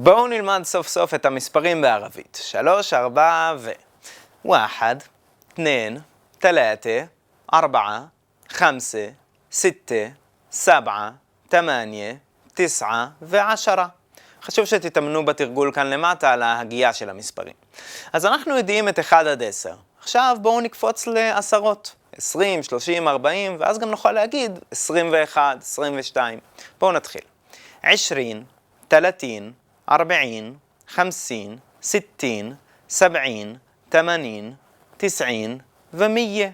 בואו נלמד סוף סוף את המספרים בערבית. שלוש, ארבע ו... ואחד, תנין, תלאתה, ארבעה, חמסה, סיתה, סבעה, תמניה, תשעה ועשרה. חשוב שתתאמנו בתרגול כאן למטה על ההגייה של המספרים. אז אנחנו יודעים את 1 עד 10. עכשיו בואו נקפוץ לעשרות. 20, 30, 40, ואז גם נוכל להגיד 21, 22. בואו נתחיל. 20, 30, 40, 50, 60, 70, 80, 90 ו-100.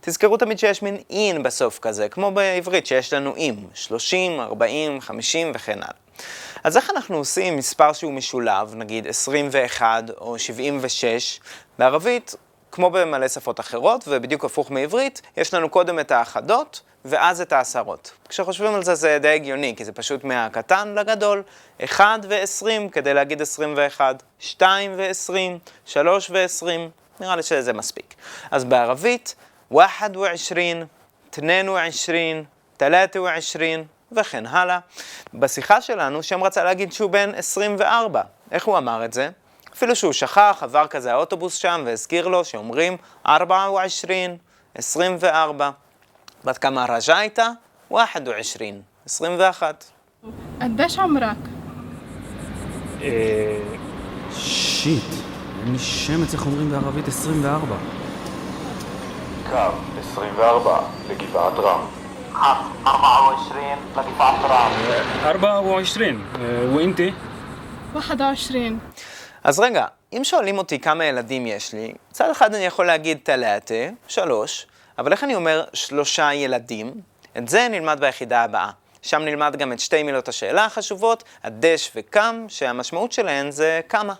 תזכרו תמיד שיש מין אין בסוף כזה, כמו בעברית שיש לנו אם, 30, 40, 50 וכן הלאה. אז איך אנחנו עושים מספר שהוא משולב, נגיד 21 או 76, בערבית, כמו במלא שפות אחרות, ובדיוק הפוך מעברית, יש לנו קודם את האחדות, ואז את העשרות. כשחושבים על זה זה די הגיוני, כי זה פשוט מהקטן לגדול, 1 ו-20 כדי להגיד 21, 2 ו-20, 3 ו-20, נראה לי שזה מספיק. אז בערבית, 1 ו-20, 2 ו-20, 3 ו-20, וכן הלאה. בשיחה שלנו, שם רצה להגיד שהוא בן 24. איך הוא אמר את זה? אפילו שהוא שכח, עבר כזה האוטובוס שם והזכיר לו שאומרים 24, 24. בת כמה רג'ה הייתה? 21, 21. قديش عمرك؟ אה... שיט, אין לי שמץ איך אומרים בערבית 24. קו 24 לגבעת רם. 24 לגבעת רם. 24, ואינתי? 21 אז רגע, אם שואלים אותי כמה ילדים יש לי, מצד אחד אני יכול להגיד תלאתה, שלוש, אבל איך אני אומר שלושה ילדים? את זה נלמד ביחידה הבאה. שם נלמד גם את שתי מילות השאלה החשובות, הדש וכם, שהמשמעות שלהן זה כמה.